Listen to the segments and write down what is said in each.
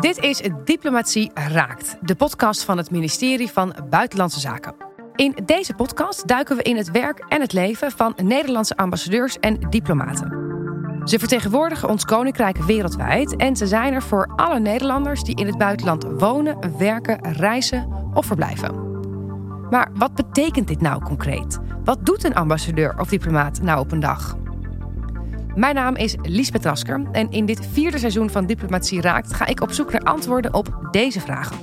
Dit is Diplomatie Raakt, de podcast van het ministerie van Buitenlandse Zaken. In deze podcast duiken we in het werk en het leven van Nederlandse ambassadeurs en diplomaten. Ze vertegenwoordigen ons koninkrijk wereldwijd en ze zijn er voor alle Nederlanders die in het buitenland wonen, werken, reizen of verblijven. Maar wat betekent dit nou concreet? Wat doet een ambassadeur of diplomaat nou op een dag? Mijn naam is Liesbeth Rasker en in dit vierde seizoen van Diplomatie Raakt ga ik op zoek naar antwoorden op deze vragen.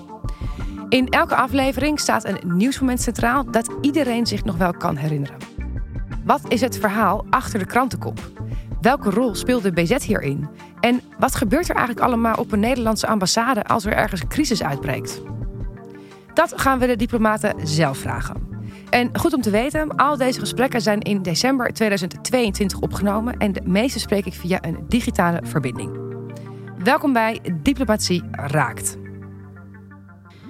In elke aflevering staat een nieuwsmoment centraal dat iedereen zich nog wel kan herinneren. Wat is het verhaal achter de krantenkop? Welke rol speelt de BZ hierin? En wat gebeurt er eigenlijk allemaal op een Nederlandse ambassade als er ergens een crisis uitbreekt? Dat gaan we de diplomaten zelf vragen. En goed om te weten, al deze gesprekken zijn in december 2022 opgenomen en de meeste spreek ik via een digitale verbinding. Welkom bij Diplomatie Raakt.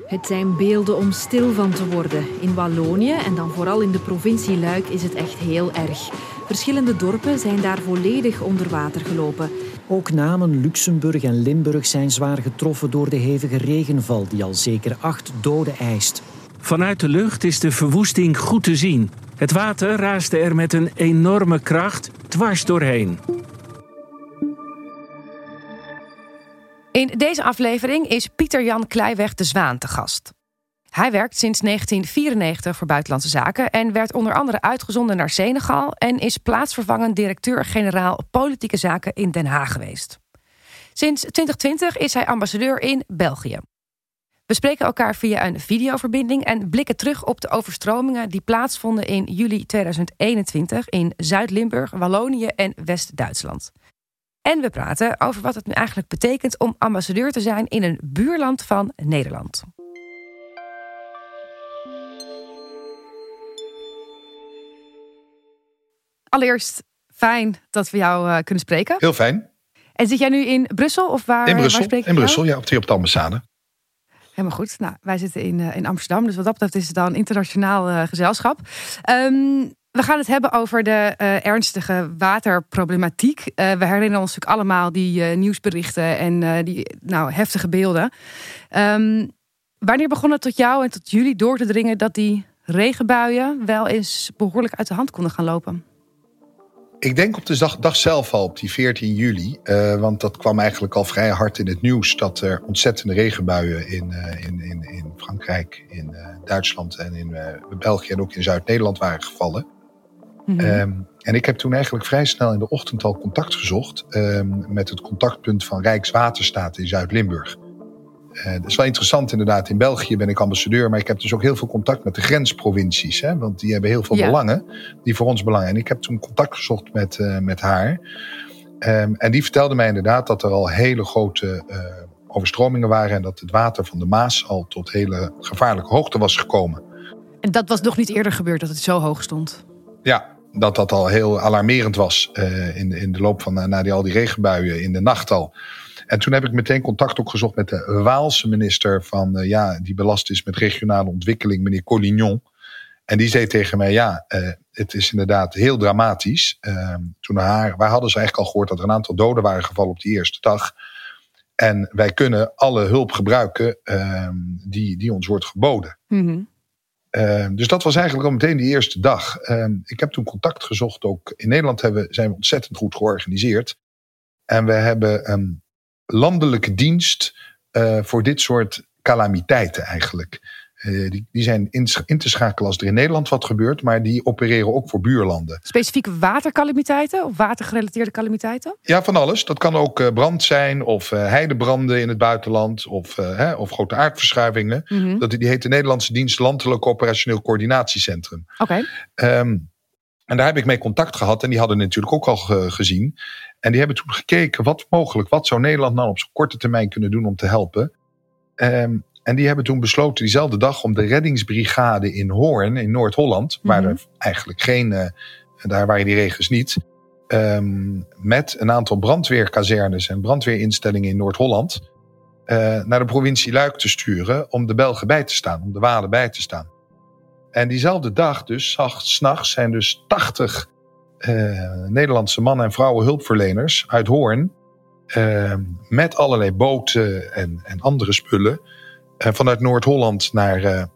Het zijn beelden om stil van te worden. In Wallonië en dan vooral in de provincie Luik is het echt heel erg. Verschillende dorpen zijn daar volledig onder water gelopen. Ook Namen, Luxemburg en Limburg zijn zwaar getroffen door de hevige regenval die al zeker acht doden eist. Vanuit de lucht is de verwoesting goed te zien. Het water raasde er met een enorme kracht dwars doorheen. In deze aflevering is Pieter-Jan Kleiweg de Zwaan te gast. Hij werkt sinds 1994 voor Buitenlandse Zaken en werd onder andere uitgezonden naar Senegal en is plaatsvervangend directeur-generaal Politieke Zaken in Den Haag geweest. Sinds 2020 is hij ambassadeur in België. We spreken elkaar via een videoverbinding en blikken terug op de overstromingen die plaatsvonden in juli 2021 in Zuid-Limburg, Wallonië en West-Duitsland. En we praten over wat het nu eigenlijk betekent om ambassadeur te zijn in een buurland van Nederland. Allereerst fijn dat we jou uh, kunnen spreken. Heel fijn. En zit jij nu in Brussel of waar? In Brussel, waar in Brussel ja, op de, op de ambassade. Helemaal goed. Nou, wij zitten in, uh, in Amsterdam, dus wat dat betreft is het dan internationaal uh, gezelschap. Um, we gaan het hebben over de uh, ernstige waterproblematiek. we herinneren ons natuurlijk allemaal die nieuwsberichten en die nou, heftige beelden. Um, wanneer begon het tot jou en tot jullie door te dringen dat die regenbuien wel eens behoorlijk uit de hand konden gaan lopen? Ik denk op de dag, dag zelf al, op die 14 juli. Uh, want dat kwam eigenlijk al vrij hard in het nieuws. Dat er ontzettende regenbuien in, uh, in, in, in Frankrijk, in uh, Duitsland en in België en ook in Zuid-Nederland waren gevallen. Mm -hmm. um, en ik heb toen eigenlijk vrij snel in de ochtend al contact gezocht um, met het contactpunt van Rijkswaterstaat in Zuid-Limburg. Uh, dat is wel interessant inderdaad. In België ben ik ambassadeur, maar ik heb dus ook heel veel contact met de grensprovincies. Hè, want die hebben heel veel ja. belangen, die voor ons belangen. En ik heb toen contact gezocht met, uh, met haar. Um, en die vertelde mij inderdaad dat er al hele grote uh, overstromingen waren. En dat het water van de Maas al tot hele gevaarlijke hoogte was gekomen. En dat was nog niet eerder gebeurd dat het zo hoog stond? Ja, dat dat al heel alarmerend was in, in de loop van na die, al die regenbuien in de nacht al. En toen heb ik meteen contact ook gezocht met de Waalse minister van, uh, ja, die belast is met regionale ontwikkeling, meneer Collignon. En die zei tegen mij, ja, uh, het is inderdaad heel dramatisch. Uh, toen haar, wij hadden ze eigenlijk al gehoord dat er een aantal doden waren gevallen op die eerste dag. En wij kunnen alle hulp gebruiken ehm, die, die ons wordt geboden. Mm -hmm. dus dat was eigenlijk al meteen die eerste dag. Ehm, ik heb toen contact gezocht. Ook in Nederland hebben, zijn we ontzettend goed georganiseerd. En we hebben um, landelijke dienst uh, voor dit soort calamiteiten eigenlijk. Uh, die, die zijn in, in, te schakelen als er in Nederland wat gebeurt, maar die opereren ook voor buurlanden. Specifieke watercalamiteiten of watergerelateerde calamiteiten? Ja, van alles. Dat kan ook uh, brand zijn of heidebranden in het buitenland of, hè, of grote aardverschuivingen. Mm -hmm. dat, die heet de Nederlandse Dienst Landelijk Operationeel Coördinatiecentrum. Oké. Okay. Um, en daar heb ik mee contact gehad en die hadden natuurlijk ook al ge gezien. En die hebben toen gekeken wat mogelijk, wat zou Nederland nou op zo'n korte termijn kunnen doen om te helpen. Um, en die hebben toen besloten diezelfde dag om de reddingsbrigade in Hoorn in Noord-Holland, mm -hmm. waar er eigenlijk geen, uh, daar waren die regens niet, um, met een aantal brandweerkazernes en brandweerinstellingen in Noord-Holland uh, naar de provincie Luik te sturen om de Belgen bij te staan, om de Walen bij te staan. En diezelfde dag, dus s'nachts, zijn dus 80 uh, Nederlandse mannen en vrouwen hulpverleners uit Hoorn Ehm, met allerlei boten en, en andere spullen. Uh, vanuit Noord-Holland naar,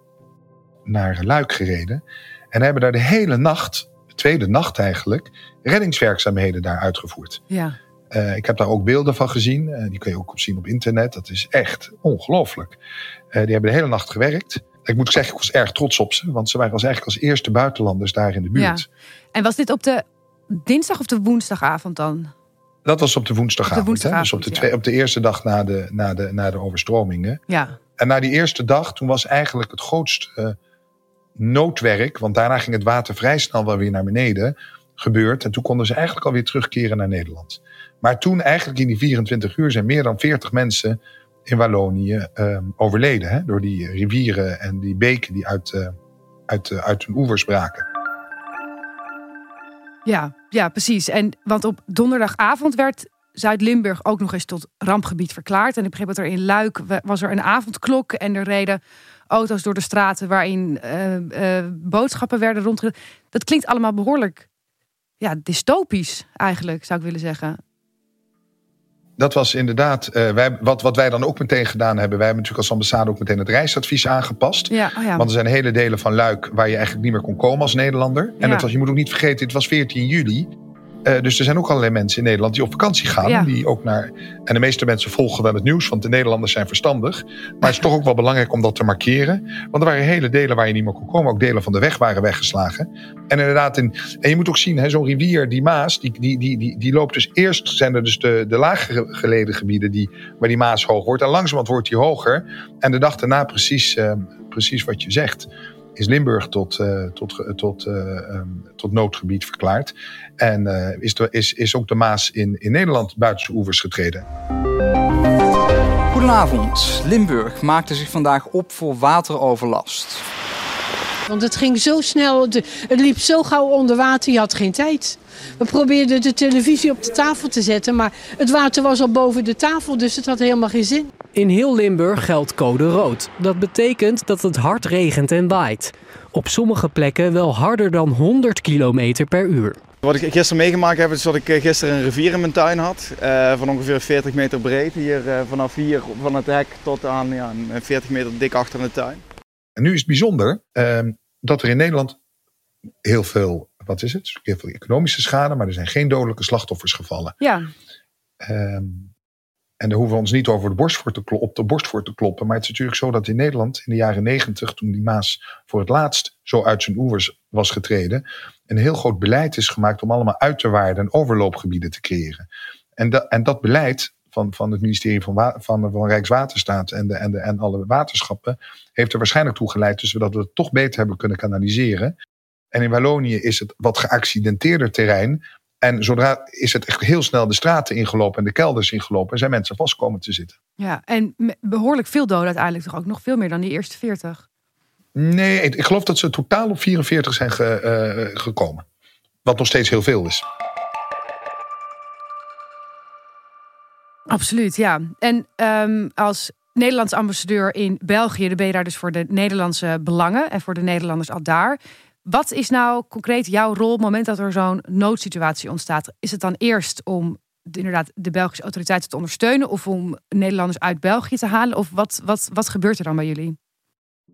naar Luik gereden. En hebben daar de hele nacht, de tweede nacht eigenlijk, reddingswerkzaamheden daar uitgevoerd. Ja. Uh, ik heb daar ook beelden van gezien. die kun je ook zien op internet. Dat is echt ongelooflijk. die hebben de hele nacht gewerkt. Ik moet zeggen, ik was erg trots op ze. Want ze waren als eigenlijk als eerste buitenlanders daar in de buurt. Ja. En was dit op de dinsdag of de woensdagavond dan? Dat was op de woensdagavond. Op de woensdagavond hè? Dus op de, twee, op de eerste dag na de, na, de, na de overstromingen. Ja. En na die eerste dag, toen was eigenlijk het grootste uh, noodwerk. Want daarna ging het water vrij snel wel weer naar beneden gebeurd. En toen konden ze eigenlijk alweer terugkeren naar Nederland. Maar toen eigenlijk in die 24 uur zijn meer dan 40 mensen in Wallonië uh, overleden. Hè? Door die rivieren en die beken die uit, uh, uit, uit hun oevers braken. Ja, ja, precies. En want op donderdagavond werd Zuid-Limburg ook nog eens tot rampgebied verklaard. En ik begreep dat er in Luik was er een avondklok en er reden auto's door de straten waarin uh, boodschappen werden rondgereden. Dat klinkt allemaal behoorlijk ja, dystopisch eigenlijk, zou ik willen zeggen dat was inderdaad, uh, wij, wat, wat wij dan ook meteen gedaan hebben. Wij hebben natuurlijk als ambassade ook meteen het reisadvies aangepast. Ja, oh ja. Want er zijn hele delen van Luik waar je eigenlijk niet meer kon komen als Nederlander. En het was, je moet ook niet vergeten, het was 14 juli. Uh, dus er zijn ook allerlei mensen in Nederland die op vakantie gaan. Ja. Die ook naar, en de meeste mensen volgen wel het nieuws, want de Nederlanders zijn verstandig. Maar het is toch ook wel belangrijk om dat te markeren. Want er waren hele delen waar je niet meer kon komen. Ook delen van de weg waren weggeslagen. En inderdaad, in, en je moet ook zien, zo'n rivier, die Maas, die, die, die, die, die loopt dus eerst zijn er dus de, de lager geleden gebieden die, waar die Maas hoog wordt. En langzamerhand wordt die hoger. En de dag daarna precies, uh, precies wat je zegt is Limburg tot, uh, tot, tot, uh, um, tot noodgebied verklaard. En uh, is, de, is, is ook de Maas in, in Nederland buiten zijn oevers getreden. Goedenavond. Limburg maakte zich vandaag op voor wateroverlast. Want het ging zo snel, het liep zo gauw onder water, je had geen tijd. We probeerden de televisie op de tafel te zetten, maar het water was al boven de tafel, dus het had helemaal geen zin. In heel Limburg geldt code rood. Dat betekent dat het hard regent en waait. Op sommige plekken wel harder dan 100 km per uur. Wat ik gisteren meegemaakt heb, is dat ik gisteren een rivier in mijn tuin had. Uh, van ongeveer 40 meter breed. Hier uh, vanaf hier van het hek tot aan ja, 40 meter dik achter in de tuin. En nu is het bijzonder uh, dat er in Nederland heel veel, wat is het? Heel veel economische schade, maar er zijn geen dodelijke slachtoffers gevallen. Ja. En daar hoeven we ons niet over de borst te op de borst voor te kloppen. Maar het is natuurlijk zo dat in Nederland in de jaren negentig, toen die Maas voor het laatst zo uit zijn oevers was getreden, een heel groot beleid is gemaakt om allemaal uit te waarden en overloopgebieden te creëren. En, dat en dat beleid van, van het ministerie van, van, van Rijkswaterstaat en, de, en, de, en alle waterschappen heeft er waarschijnlijk toe geleid dus dat we het toch beter hebben kunnen kanaliseren. En in Wallonië is het wat geaccidenteerder terrein, en zodra is het echt heel snel de straten ingelopen en de kelders ingelopen en zijn mensen vast komen te zitten. Ja, en behoorlijk veel doden uiteindelijk toch ook nog veel meer dan die eerste 40? Nee, ik, geloof dat ze totaal op 44 zijn ge, uh, gekomen. Wat nog steeds heel veel is. Absoluut, ja. En um, als Nederlands ambassadeur in België, dan ben je daar dus voor de Nederlandse belangen en voor de Nederlanders al daar. Wat is nou concreet jouw rol op het moment dat er zo'n noodsituatie ontstaat? Is het dan eerst om de, inderdaad de Belgische autoriteiten te ondersteunen of om Nederlanders uit België te halen? Of wat, wat, wat gebeurt er dan bij jullie?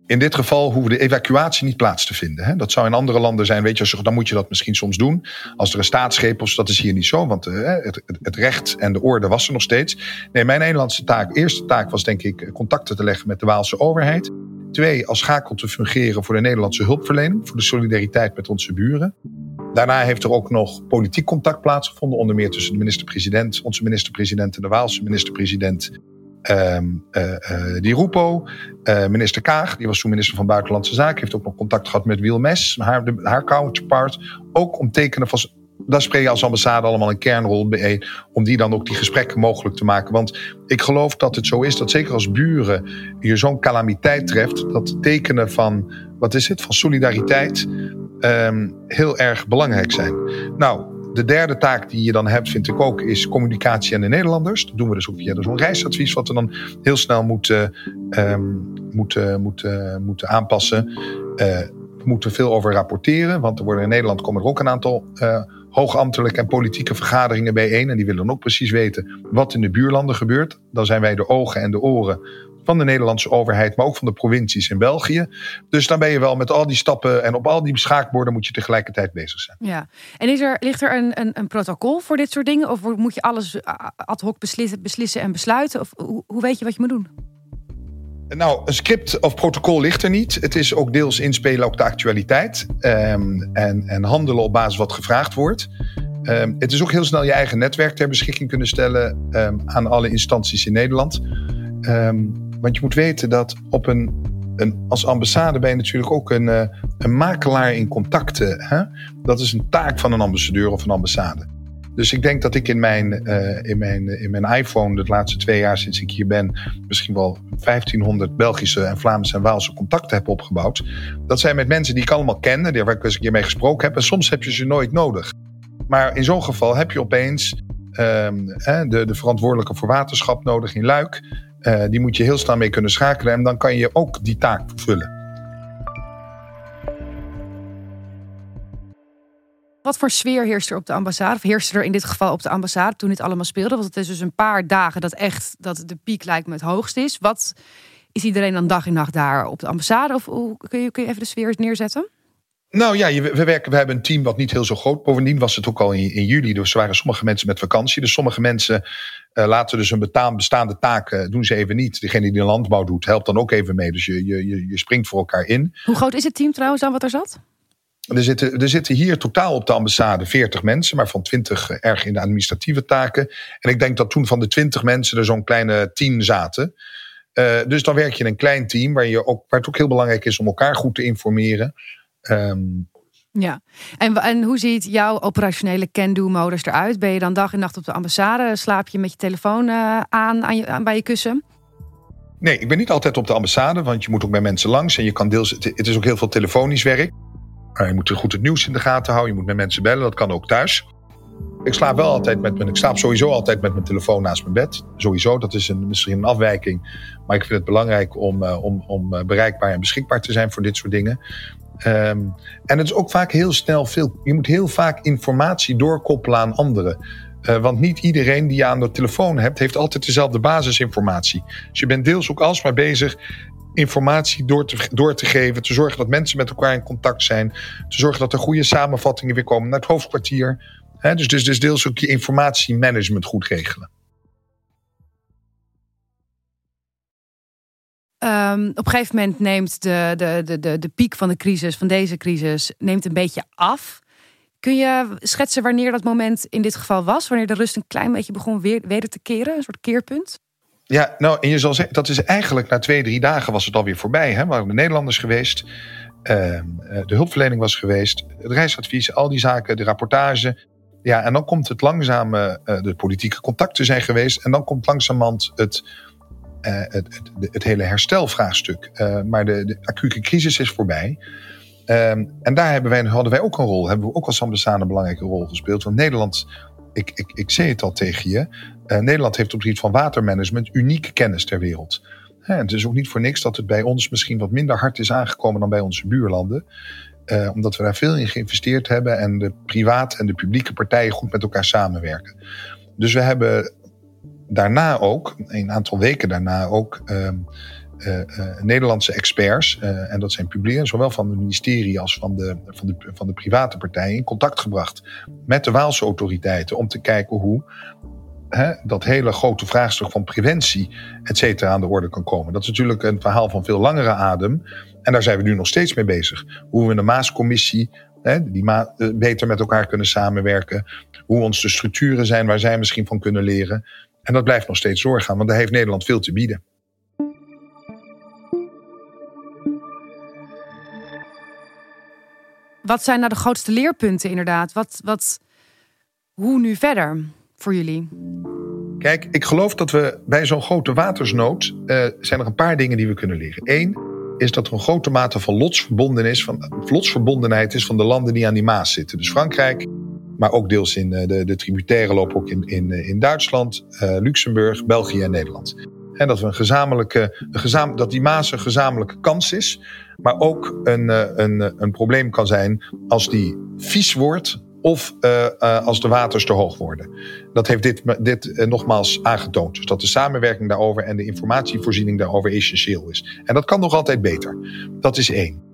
In dit geval hoeven de evacuatie niet plaats te vinden. Hè? Dat zou in andere landen zijn, weet je, dan moet je dat misschien soms doen. Als er een staatsgreep is, dat is hier niet zo, want uh, het, het, recht en de orde was er nog steeds. Nee, mijn Nederlandse taak, eerste taak was denk ik contacten te leggen met de Waalse overheid. Twee, als schakel te fungeren voor de Nederlandse hulpverlening, voor de solidariteit met onze buren. Daarna heeft er ook nog politiek contact plaatsgevonden, onder meer tussen de minister-president, onze minister-president en de Waalse minister-president. Um, uh, uh, die Rupo, uh, minister Kaag, die was toen minister van Buitenlandse Zaken, heeft ook nog contact gehad met Wiel Mes, haar, haar counterpart, ook om tekenen van daar speel je als ambassade allemaal een kernrol bij. Om die dan ook die gesprekken mogelijk te maken. Want ik geloof dat het zo is dat zeker als buren je zo'n calamiteit treft. Dat tekenen van, wat is het, van solidariteit um, heel erg belangrijk zijn. Nou, de derde taak die je dan hebt, vind ik ook, is communicatie aan de Nederlanders. Dat doen we dus ook via zo'n reisadvies, wat we dan heel snel moeten, um, moeten, moeten, moeten aanpassen. Uh, we moeten veel over rapporteren, want er worden in Nederland komen er ook een aantal uh, hoogambtelijke en politieke vergaderingen bijeen. En die willen dan ook precies weten wat in de buurlanden gebeurt. Dan zijn wij de ogen en de oren van de Nederlandse overheid, maar ook van de provincies in België. Dus dan ben je wel met al die stappen en op al die schaakborden moet je tegelijkertijd bezig zijn. Ja, en is er, ligt er een, een, een protocol voor dit soort dingen? Of moet je alles ad hoc beslissen, beslissen en besluiten? Of hoe, hoe weet je wat je moet doen? Nou, een script of protocol ligt er niet. Het is ook deels inspelen op de actualiteit. Um, en, en handelen op basis wat gevraagd wordt. Um, het is ook heel snel je eigen netwerk ter beschikking kunnen stellen um, aan alle instanties in Nederland. Want je moet weten dat op een, een, als ambassade ben je natuurlijk ook een, uh, een makelaar in contacten. Hè? Dat is een taak van een ambassadeur of een ambassade. Dus ik denk dat ik in mijn, uh, in mijn, in mijn iPhone de laatste twee jaar sinds ik hier ben, misschien wel 1500 Belgische en Vlaamse en Waalse contacten heb opgebouwd. Dat zijn met mensen die ik allemaal ken, waar ik eens een keer mee gesproken heb. En soms heb je ze nooit nodig. Maar in zo'n geval heb je opeens um, de, de verantwoordelijke voor waterschap nodig in Luik. Uh, die moet je heel snel mee kunnen schakelen en dan kan je ook die taak vervullen. Wat voor sfeer heerst er op de ambassade? Of heerst er in dit geval op de ambassade toen dit allemaal speelde? Want het is dus een paar dagen dat echt dat de piek lijkt me het hoogst is. Wat is iedereen dan dag en nacht daar op de ambassade? Of hoe, kun, je, kun je even de sfeer neerzetten? Nou ja, we, werken, we hebben een team wat niet heel zo groot. Bovendien was het ook al in, in juli. Dus er waren sommige mensen met vakantie. Dus sommige mensen uh, laten dus een bestaande taken doen ze even niet. Degene die een landbouw doet, helpt dan ook even mee. Dus je, je, je springt voor elkaar in. Hoe groot is het team trouwens dan wat er zat? Er zitten, er zitten hier totaal op de ambassade 40 mensen, maar van 20 erg in de administratieve taken. En ik denk dat toen van de 20 mensen er zo'n kleine 10 zaten. Uh, dus dan werk je in een klein team waar, je ook, waar het ook heel belangrijk is om elkaar goed te informeren. Um, ja, en, en hoe ziet jouw operationele can-do-modus eruit? Ben je dan dag en nacht op de ambassade? Slaap je met je telefoon uh, aan, aan, je, aan bij je kussen? Nee, ik ben niet altijd op de ambassade, want je moet ook bij mensen langs. En je kan deels, het is ook heel veel telefonisch werk. Je moet goed het nieuws in de gaten houden. Je moet met mensen bellen. Dat kan ook thuis. Ik slaap wel altijd met mijn, ik slaap sowieso altijd met mijn telefoon naast mijn bed. Sowieso, dat is een, misschien een afwijking. Maar ik vind het belangrijk om, uh, om, om bereikbaar en beschikbaar te zijn voor dit soort dingen. Um, en het is ook vaak heel snel veel. Je moet heel vaak informatie doorkoppelen aan anderen. Uh, want niet iedereen die je aan de telefoon hebt, heeft altijd dezelfde basisinformatie. Dus je bent deels ook alsmaar bezig informatie door te, door te geven. Te zorgen dat mensen met elkaar in contact zijn. Te zorgen dat er goede samenvattingen weer komen naar het hoofdkwartier. Dus, dus, dus deels ook je informatiemanagement goed regelen. Um, op een gegeven moment neemt de, de, de, de, de piek van de crisis, van deze crisis, neemt een beetje af. Kun je schetsen wanneer dat moment in dit geval was? Wanneer de rust een klein beetje begon weer, weder te keren? Een soort keerpunt? Ja, nou, en je zal zeggen, dat is eigenlijk na twee, drie dagen was het alweer voorbij. Hè? Waren de Nederlanders geweest, uh, de hulpverlening was geweest, het reisadvies, al die zaken, de rapportage. Ja, en dan komt het langzaam, uh, de politieke contacten zijn geweest. En dan komt langzamerhand het, het, het, het, hele herstelvraagstuk. maar de, de, acute crisis is voorbij. Um, en daar hebben wij, hadden wij ook een rol, hebben we ook als ambassade een belangrijke rol gespeeld. Want Nederland ik, ik, ik zei het al tegen je. Uh, Nederland heeft op het gebied van watermanagement unieke kennis ter wereld. Ja, het is ook niet voor niks dat het bij ons misschien wat minder hard is aangekomen dan bij onze buurlanden. Uh, omdat we daar veel in geïnvesteerd hebben en de private en de publieke partijen goed met elkaar samenwerken. Dus we hebben daarna ook, een aantal weken daarna ook, uh, uh, Nederlandse experts, uh, en dat zijn publieken, zowel van het ministerie als van de, van, de, van de private partijen, in contact gebracht met de Waalse autoriteiten om te kijken hoe hè, dat hele grote vraagstuk van preventie, et cetera, aan de orde kan komen. Dat is natuurlijk een verhaal van veel langere adem. En daar zijn we nu nog steeds mee bezig. Hoe we de Maascommissie hè, die ma beter met elkaar kunnen samenwerken. Hoe ons de structuren zijn waar zij misschien van kunnen leren. En dat blijft nog steeds doorgaan, want daar heeft Nederland veel te bieden. Wat zijn nou de grootste leerpunten inderdaad? Wat, wat, hoe nu verder voor jullie? Kijk, ik geloof dat we bij zo'n grote watersnood... Uh, zijn er een paar dingen die we kunnen leren. Eén is dat er een grote mate van lotsverbondenheid, van, lotsverbondenheid is van de landen die aan die Maas zitten. Dus Frankrijk, maar ook deels in uh, de, de tributaire lopen ook in, in, in Duitsland, uh, Luxemburg, België en Nederland. En dat we een gezamenlijke, een gezam, dat die Maas een gezamenlijke kans is, maar ook een, een, een probleem kan zijn als die vies wordt of als de waters te hoog worden. Dat heeft dit, dit nogmaals aangetoond. Dus dat de samenwerking daarover en de informatievoorziening daarover essentieel is. En dat kan nog altijd beter. Dat is één.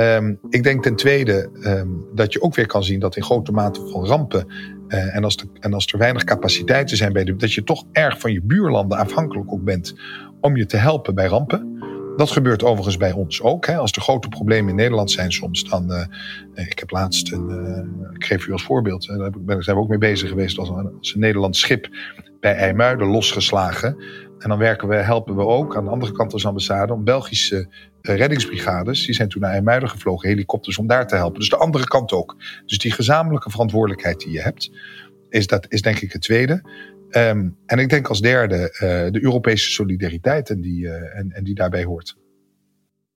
Um, ik denk ten tweede um, dat je ook weer kan zien dat in grote mate van rampen uh, en, als de, en als er weinig capaciteiten zijn bij de, dat je toch erg van je buurlanden afhankelijk ook bent om je te helpen bij rampen. Dat gebeurt overigens bij ons ook. Hè. Als er grote problemen in Nederland zijn soms, dan. Uh, ik heb laatst een. Uh, ik geef u als voorbeeld. Daar zijn we ook mee bezig geweest. Als een, als een Nederlands schip bij IJmuiden losgeslagen. En dan werken we, helpen we ook aan de andere kant als ambassade om Belgische eh, reddingsbrigades, die zijn toen naar IJmuiden gevlogen, helikopters om daar te helpen. Dus de andere kant ook. Dus die gezamenlijke verantwoordelijkheid die je hebt, is, dat, is denk ik het tweede. Um, en ik denk als derde uh, de Europese solidariteit en die, uh, en, en die daarbij hoort.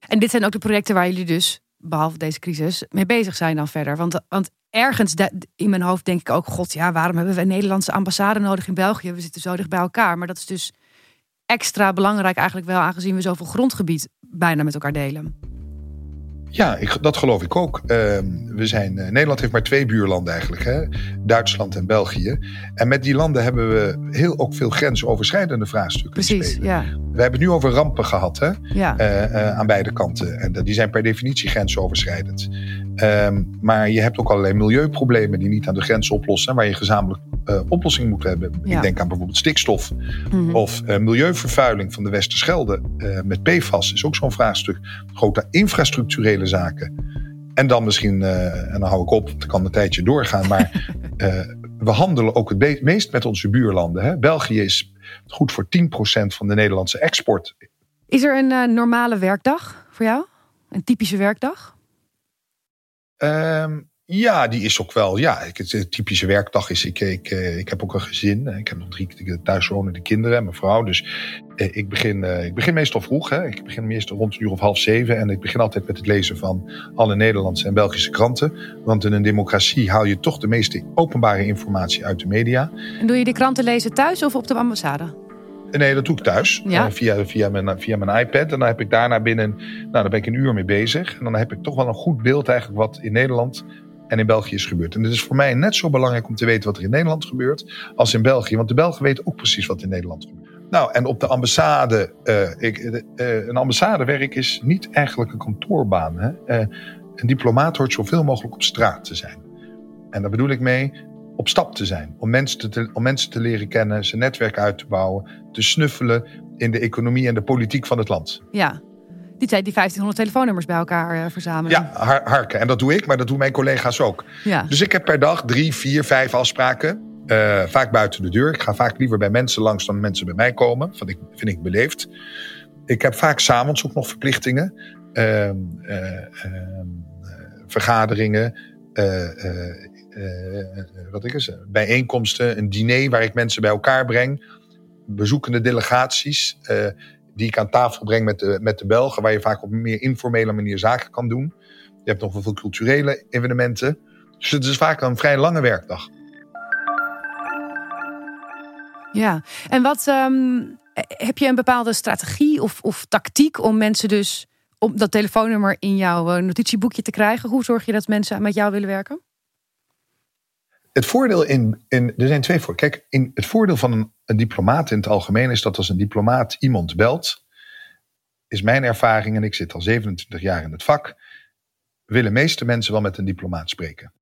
En dit zijn ook de projecten waar jullie dus, behalve deze crisis, mee bezig zijn dan verder. Want, want ergens in mijn hoofd denk ik ook, god ja, waarom hebben we een Nederlandse ambassade nodig in België? We zitten zo dicht bij elkaar. Maar dat is dus extra belangrijk eigenlijk wel, aangezien we zoveel grondgebied bijna met elkaar delen. Ja, ik, dat geloof ik ook. Uh, we zijn, uh, Nederland heeft maar twee buurlanden eigenlijk, hè? Duitsland en België. En met die landen hebben we heel, ook veel grensoverschrijdende vraagstukken. Precies, ja. We hebben het nu over rampen gehad hè? Ja. Uh, aan beide kanten. En die zijn per definitie grensoverschrijdend. Um, maar je hebt ook allerlei milieuproblemen die niet aan de grens oplossen, waar je gezamenlijk uh, oplossing moet hebben. Ik denk aan bijvoorbeeld stikstof mm-hmm. of uh, milieuvervuiling van de Westerschelde uh, met PFAS is ook zo'n vraagstuk. Grote infrastructurele zaken. En dan misschien, en dan hou ik op, want dan kan een tijdje doorgaan, maar we handelen ook het meest met onze buurlanden. Hè? België is goed voor 10% van de Nederlandse export. Is er een normale werkdag voor jou? Een typische werkdag? Um, ja, die is ook wel. Ja, het typische werkdag is. Ik, ik, eh, ik heb ook een gezin. Ik heb nog drie thuiswonende kinderen en mijn vrouw. Dus eh, ik begin, eh, ik begin meestal vroeg. Hè. Ik begin meestal rond een uur of half zeven. En ik begin altijd met het lezen van alle Nederlandse en Belgische kranten. Want in een democratie haal je toch de meeste openbare informatie uit de media. En doe je de kranten lezen thuis of op de ambassade? Nee, dat doe ik thuis. Ja? via, via, mijn, via mijn iPad. En dan heb ik daarna binnen. Nou, daar ben ik een uur mee bezig. En dan heb ik toch wel een goed beeld eigenlijk wat in Nederland en in België is gebeurd. En het is voor mij net zo belangrijk om te weten wat er in Nederland gebeurt als in België. Want de Belgen weten ook precies wat in Nederland gebeurt. Nou, en op de ambassade, uh, ik, uh, een ambassadewerk is niet eigenlijk een kantoorbaan. Hè? Een diplomaat hoort zoveel mogelijk op straat te zijn. En daar bedoel ik mee op stap te zijn. Om mensen te, om mensen te leren kennen, zijn netwerk uit te bouwen, te snuffelen in de economie en de politiek van het land. Ja, die, die 1500 telefoonnummers bij elkaar uh, verzamelen. Ja, harken. En dat doe ik, maar dat doen mijn collega's ook. Ja. Dus ik heb per dag drie, vier, vijf afspraken. Uh, vaak buiten de deur. Ik ga vaak liever bij mensen langs dan mensen bij mij komen. Vind ik, vind ik beleefd. Ik heb vaak s'avonds ook nog verplichtingen. Uh, vergaderingen. Wat ik eens, bijeenkomsten. Een diner waar ik mensen bij elkaar breng. Bezoekende delegaties die ik aan tafel breng met de, met de Belgen, waar je vaak op een meer informele manier zaken kan doen. Je hebt nog wel veel culturele evenementen. Dus het is vaak een vrij lange werkdag. Ja, en wat um, heb je een bepaalde strategie of, of tactiek om mensen dus om dat telefoonnummer in jouw eh, notitieboekje te krijgen? Hoe zorg je dat mensen met jou willen werken? Het voordeel in, in er zijn twee voor. Kijk, in, het voordeel van een, diplomaat in het algemeen is dat als een diplomaat iemand belt, is mijn ervaring, en ik zit al 27 jaar in het vak, willen meeste mensen wel met een diplomaat spreken.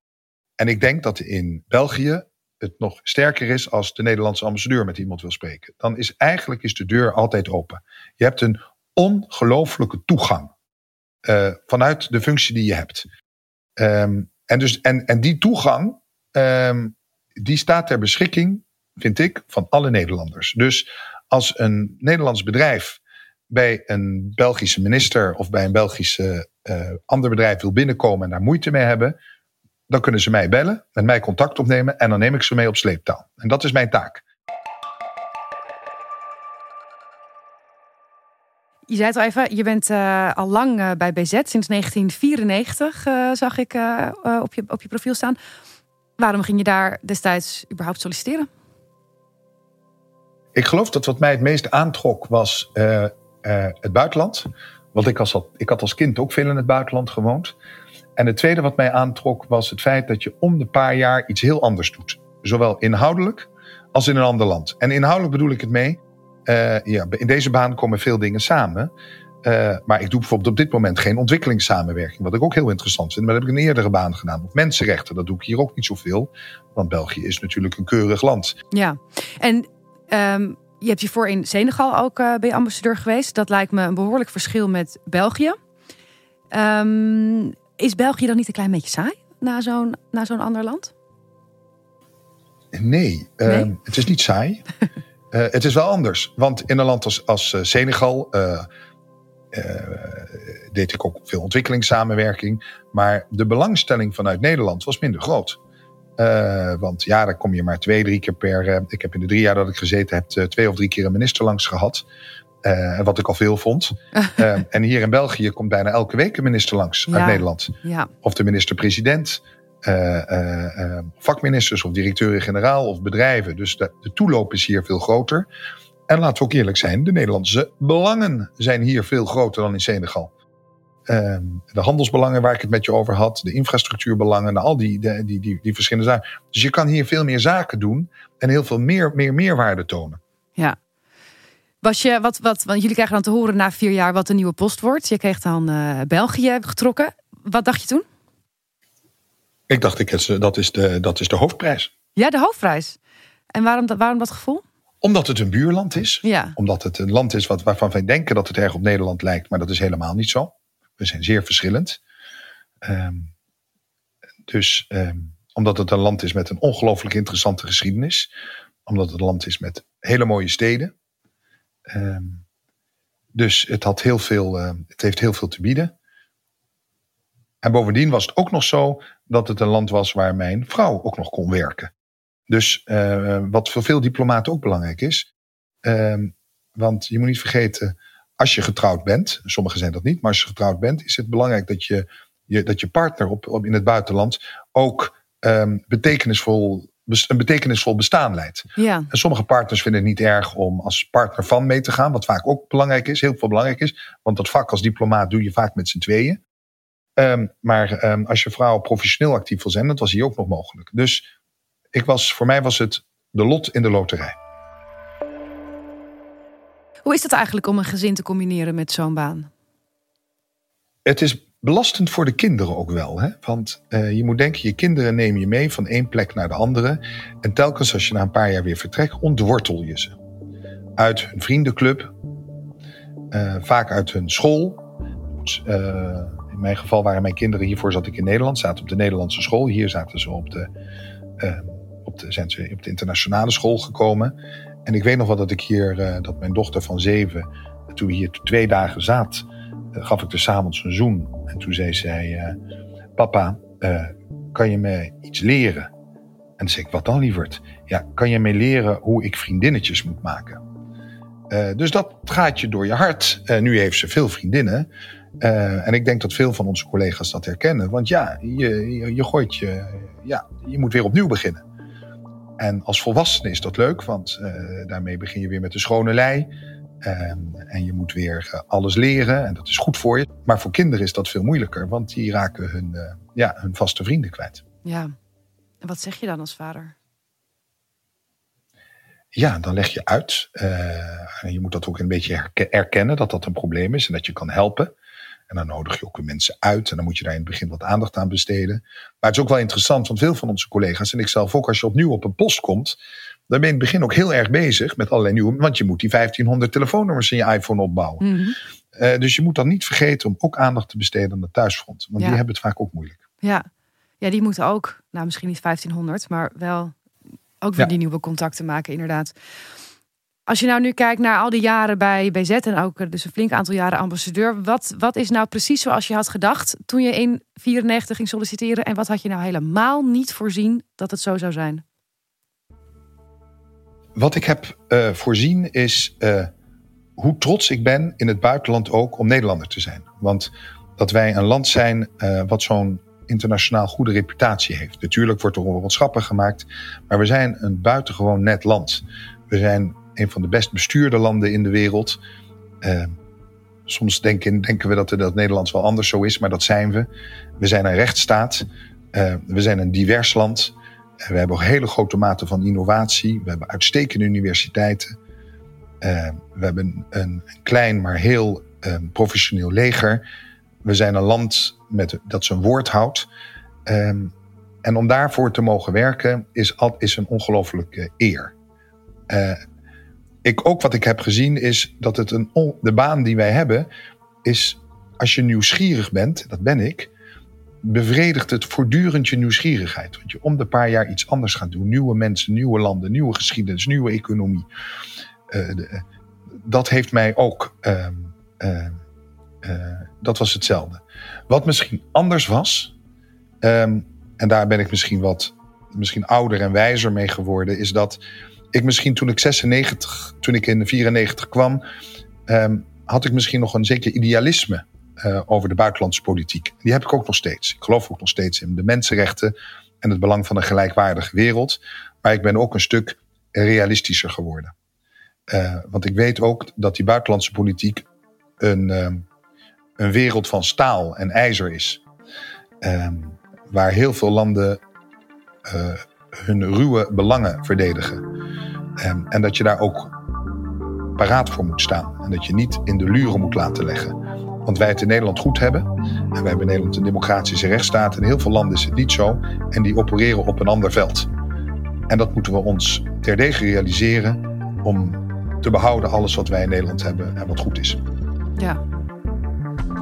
En ik denk dat in België het nog sterker is als de Nederlandse ambassadeur met iemand wil spreken. Dan is eigenlijk is de deur altijd open. Je hebt een ongelooflijke toegang uh, vanuit de functie die je hebt. Um, en, dus, en, en die toegang um, die staat ter beschikking, vind ik, van alle Nederlanders. Dus als een Nederlands bedrijf bij een Belgische minister of bij een Belgische uh, ander bedrijf wil binnenkomen en daar moeite mee hebben, dan kunnen ze mij bellen, met mij contact opnemen en dan neem ik ze mee op sleeptouw. En dat is mijn taak. Je zei het al even, je bent uh, al lang uh, bij BZ, sinds 1994 zag ik op, je, op je profiel staan. Waarom ging je daar destijds überhaupt solliciteren? Ik geloof dat wat mij het meest aantrok was uh, uh, het buitenland. Want ik, ik had als kind ook veel in het buitenland gewoond. En het tweede wat mij aantrok was het feit dat je om de paar jaar iets heel anders doet. Zowel inhoudelijk als in een ander land. En inhoudelijk bedoel ik het mee. Uh, ja, in deze baan komen veel dingen samen. Uh, maar ik doe bijvoorbeeld op dit moment geen ontwikkelingssamenwerking. Wat ik ook heel interessant vind. Maar dat heb ik in een eerdere baan gedaan. Of mensenrechten, dat doe ik hier ook niet zoveel. Want België is natuurlijk een keurig land. Ja, en um, je hebt hiervoor in Senegal ook uh, bij ambassadeur geweest. Dat lijkt me een behoorlijk verschil met België. Um, is België dan niet een klein beetje saai na zo'n zo'n ander land? Nee, nee? Uh, het is niet saai. uh, het is wel anders. Want in een land als, als Senegal deed ik ook veel ontwikkelingssamenwerking. Maar de belangstelling vanuit Nederland was minder groot. Uh, want ja, dan kom je maar twee, drie keer per. Uh, ik heb in de drie jaar dat ik gezeten heb, uh, twee of drie keer een minister langs gehad. wat ik al veel vond. en hier in België komt bijna elke week een minister langs ja. uit Nederland. Ja. Of de minister-president, vakministers of directeuren-generaal of bedrijven. Dus de, de toeloop is hier veel groter. En laten we ook eerlijk zijn, de Nederlandse belangen zijn hier veel groter dan in Senegal. Ehm, de handelsbelangen waar ik het met je over had, de infrastructuurbelangen, al die, die, die, die, die verschillende zaken. Dus je kan hier veel meer zaken doen en heel veel meer, meer meerwaarde tonen. Ja. Was je, wat, wat, want jullie krijgen dan te horen na vier jaar wat de nieuwe post wordt. Je kreeg dan uh, België getrokken. Wat dacht je toen? Ik dacht, ik, dat, is de, dat is de hoofdprijs. Ja, de hoofdprijs. En waarom, waarom dat gevoel? Omdat het een buurland is. Ja. Omdat het een land is wat, waarvan wij denken dat het erg op Nederland lijkt. Maar dat is helemaal niet zo. We zijn zeer verschillend. Um, dus um, omdat het een land is met een ongelooflijk interessante geschiedenis. Omdat het een land is met hele mooie steden. Um, dus het, had heel veel, uh, het heeft heel veel te bieden. En bovendien was het ook nog zo dat het een land was waar mijn vrouw ook nog kon werken. Dus uh, wat voor veel diplomaten ook belangrijk is. want je moet niet vergeten, als je getrouwd bent, sommigen zijn dat niet, maar als je getrouwd bent, is het belangrijk dat je, je, dat je partner op, op in het buitenland ook um, betekenisvol, een betekenisvol bestaan leidt. Ja. En sommige partners vinden het niet erg om als partner van mee te gaan, wat vaak ook belangrijk is, heel veel belangrijk is, want dat vak als diplomaat doe je vaak met z'n tweeën. Um, maar um, als je vrouw professioneel actief wil zijn, dat was hier ook nog mogelijk. Dus ik was, voor mij was het de lot in de loterij. Hoe is het eigenlijk om een gezin te combineren met zo'n baan? Het is belastend voor de kinderen ook wel. Hè? Want uh, je moet denken, je kinderen neem je mee van één plek naar de andere. En telkens als je na een paar jaar weer vertrekt, ontwortel je ze. Uit hun vriendenclub, uh, vaak uit hun school. Uh, in mijn geval waren mijn kinderen, hiervoor zat ik in Nederland, zaten op de Nederlandse school. Hier zaten ze op de, zijn ze op de internationale school gekomen. En ik weet nog wel dat ik hier, uh, dat mijn dochter van zeven, toen we hier twee dagen zaten, uh, gaf ik er s'avonds een zoen. En toen zei zij, uh, papa, kan je me iets leren? En toen zei ik, wat dan lieverd? Ja, kan je me leren hoe ik vriendinnetjes moet maken? dus dat gaat je door je hart. nu heeft ze veel vriendinnen. en ik denk dat veel van onze collega's dat herkennen. Want ja, je, je, je gooit je, ja, je moet weer opnieuw beginnen. En als volwassene is dat leuk, want uh, daarmee begin je weer met de schone lei. Um, en je moet weer uh, alles leren en dat is goed voor je. Maar voor kinderen is dat veel moeilijker, want die raken hun, uh, ja, hun vaste vrienden kwijt. Ja, en wat zeg je dan als vader? Ja, dan leg je uit. en je moet dat ook een beetje erkennen dat dat een probleem is en dat je kan helpen. En dan nodig je ook weer mensen uit. En dan moet je daar in het begin wat aandacht aan besteden. Maar het is ook wel interessant, want veel van onze collega's en ik zelf ook, als je opnieuw op een post komt, dan ben je in het begin ook heel erg bezig met allerlei nieuwe. Want je moet die 1500 telefoonnummers in je iPhone opbouwen. Mm -hmm. uh, dus je moet dan niet vergeten om ook aandacht te besteden aan de thuisfront. Want Ja. die hebben het vaak ook moeilijk. Ja. ja, die moeten ook, nou misschien niet 1500, maar wel ook weer Ja. die nieuwe contacten maken, inderdaad. Als je nou nu kijkt naar al die jaren bij BZ en ook eh, dus een flink aantal jaren ambassadeur, wat, wat is nou precies zoals je had gedacht toen je in 94 ging solliciteren en wat had je nou helemaal niet voorzien dat het zo zou zijn? Wat ik heb uh, voorzien is uh, hoe trots ik ben in het buitenland ook om Nederlander te zijn. Want dat wij een land zijn wat zo'n internationaal goede reputatie heeft. Natuurlijk wordt er wat schappen gemaakt, maar we zijn een buitengewoon net land. We zijn een van de best bestuurde landen in de wereld. Uh, soms denken, denken we dat, dat Nederland wel anders zo is, maar dat zijn we. We zijn een rechtsstaat. Uh, we zijn een divers land. Uh, we hebben een hele grote mate van innovatie. We hebben uitstekende universiteiten. We hebben een, klein, maar heel professioneel leger. We zijn een land met, dat zijn woord houdt. Um, en om daarvoor te mogen werken is, is een ongelooflijke eer. Ik, ook wat ik heb gezien is dat het een de baan die wij hebben is als je nieuwsgierig bent, dat ben ik, bevredigt het voortdurend je nieuwsgierigheid. Want je om de paar jaar iets anders gaat doen. Nieuwe mensen, nieuwe landen, nieuwe geschiedenis, nieuwe economie. Uh, de, dat heeft mij ook. Uh, uh, dat was hetzelfde. Wat misschien anders was. Um, en daar ben ik misschien wat misschien ouder en wijzer mee geworden, is dat ik misschien toen ik 96, toen ik in 94 kwam, um, had ik misschien nog een zeker idealisme uh, over de buitenlandse politiek. Die heb ik ook nog steeds. Ik geloof ook nog steeds in de mensenrechten en het belang van een gelijkwaardige wereld. Maar ik ben ook een stuk realistischer geworden. Uh, want ik weet ook dat die buitenlandse politiek een, um, een wereld van staal en ijzer is. Um, waar heel veel landen uh, hun ruwe belangen verdedigen. Um, en dat je daar ook paraat voor moet staan. En dat je niet in de luren moet laten leggen. Want wij het in Nederland goed hebben. En wij hebben in Nederland een democratische rechtsstaat. In heel veel landen is het niet zo. En die opereren op een ander veld. En dat moeten we ons terdege realiseren. Om te behouden alles wat wij in Nederland hebben en wat goed is. Ja,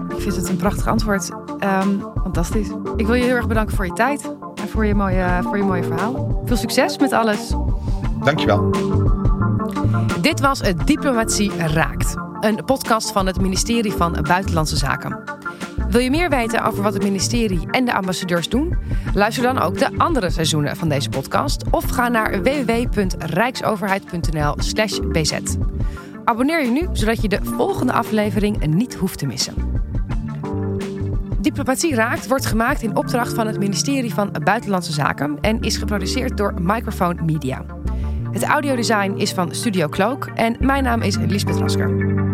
ik vind het een prachtig antwoord. Um, fantastisch. Ik wil je heel erg bedanken voor je tijd voor je mooie, voor je mooie verhaal. Veel succes met alles. Dankjewel. Dit was het Diplomatie Raakt. Een podcast van het ministerie van Buitenlandse Zaken. Wil je meer weten over wat het ministerie en de ambassadeurs doen? Luister dan ook de andere seizoenen van deze podcast of ga naar www.rijksoverheid.nl/bz. Abonneer je nu zodat je de volgende aflevering niet hoeft te missen. Diplomatie Raakt wordt gemaakt in opdracht van het ministerie van Buitenlandse Zaken en is geproduceerd door Microphone Media. Het audiodesign is van Studio Cloak en mijn naam is Lisbeth Rasker.